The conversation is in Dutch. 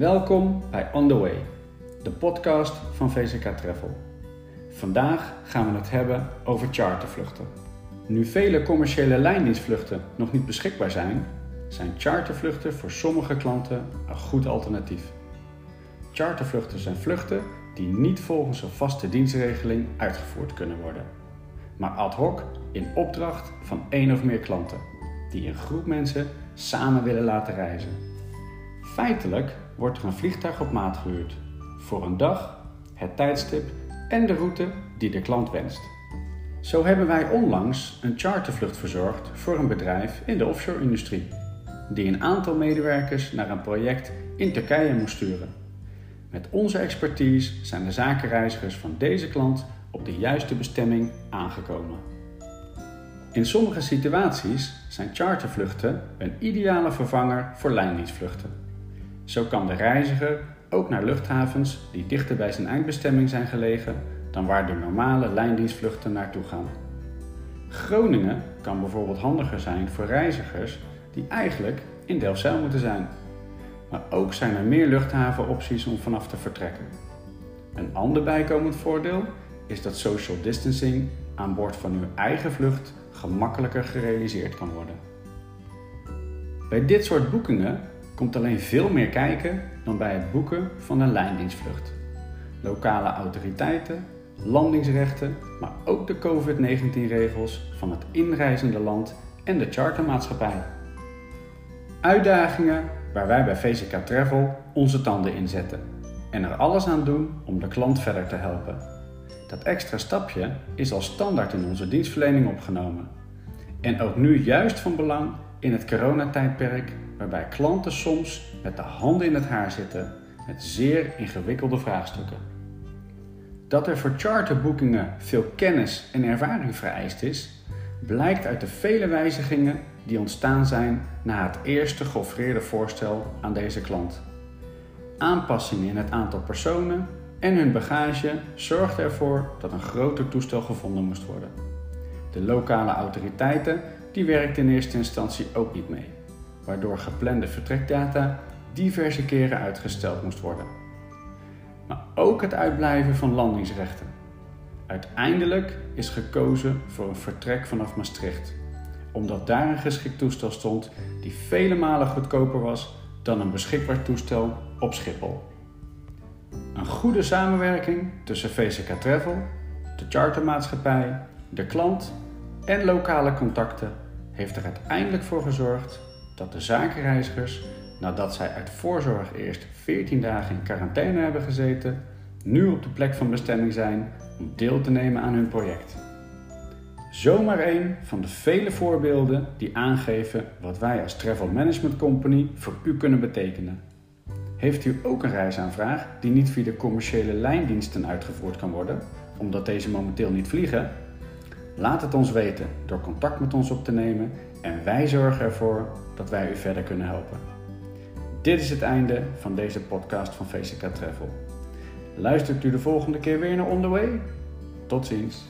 Welkom bij On The Way, de podcast van VCK Travel. Vandaag gaan we het hebben over chartervluchten. Nu vele commerciële lijndienstvluchten nog niet beschikbaar zijn, zijn chartervluchten voor sommige klanten een goed alternatief. Chartervluchten zijn vluchten die niet volgens een vaste dienstregeling uitgevoerd kunnen worden, maar ad hoc in opdracht van één of meer klanten die een groep mensen samen willen laten reizen. Feitelijk wordt er een vliegtuig op maat gehuurd voor een dag, het tijdstip en de route die de klant wenst. Zo hebben wij onlangs een chartervlucht verzorgd voor een bedrijf in de offshore-industrie, die een aantal medewerkers naar een project in Turkije moest sturen. Met onze expertise zijn de zakenreizigers van deze klant op de juiste bestemming aangekomen. In sommige situaties zijn chartervluchten een ideale vervanger voor lijndienstvluchten. Zo kan de reiziger ook naar luchthavens die dichter bij zijn eindbestemming zijn gelegen dan waar de normale lijndienstvluchten naartoe gaan. Groningen kan bijvoorbeeld handiger zijn voor reizigers die eigenlijk in Delfzijl moeten zijn. Maar ook zijn er meer luchthavenopties om vanaf te vertrekken. Een ander bijkomend voordeel is dat social distancing aan boord van uw eigen vlucht gemakkelijker gerealiseerd kan worden. Bij dit soort boekingen komt alleen veel meer kijken dan bij het boeken van een lijndienstvlucht. Lokale autoriteiten, landingsrechten, maar ook de COVID-19-regels van het inreizende land en de chartermaatschappij. Uitdagingen waar wij bij VCK Travel onze tanden in zetten en er alles aan doen om de klant verder te helpen. Dat extra stapje is al standaard in onze dienstverlening opgenomen. En ook nu juist van belang in het coronatijdperk waarbij klanten soms met de handen in het haar zitten met zeer ingewikkelde vraagstukken. Dat er voor charterboekingen veel kennis en ervaring vereist is, blijkt uit de vele wijzigingen die ontstaan zijn na het eerste geoffreerde voorstel aan deze klant. Aanpassingen in het aantal personen en hun bagage zorgden ervoor dat een groter toestel gevonden moest worden. De lokale autoriteiten die werkten in eerste instantie ook niet mee waardoor geplande vertrekdata diverse keren uitgesteld moest worden. Maar ook het uitblijven van landingsrechten. Uiteindelijk is gekozen voor een vertrek vanaf Maastricht, omdat daar een geschikt toestel stond die vele malen goedkoper was dan een beschikbaar toestel op Schiphol. Een goede samenwerking tussen VCK Travel, de chartermaatschappij, de klant en lokale contacten heeft er uiteindelijk voor gezorgd dat de zakenreizigers, nadat zij uit voorzorg eerst 14 dagen in quarantaine hebben gezeten, nu op de plek van bestemming zijn om deel te nemen aan hun project. Zomaar één van de vele voorbeelden die aangeven wat wij als Travel Management Company voor u kunnen betekenen. Heeft u ook een reisaanvraag die niet via de commerciële lijndiensten uitgevoerd kan worden, omdat deze momenteel niet vliegen? Laat het ons weten door contact met ons op te nemen en wij zorgen ervoor dat wij u verder kunnen helpen. Dit is het einde van deze podcast van VCK Travel. Luistert u de volgende keer weer naar On The Way? Tot ziens.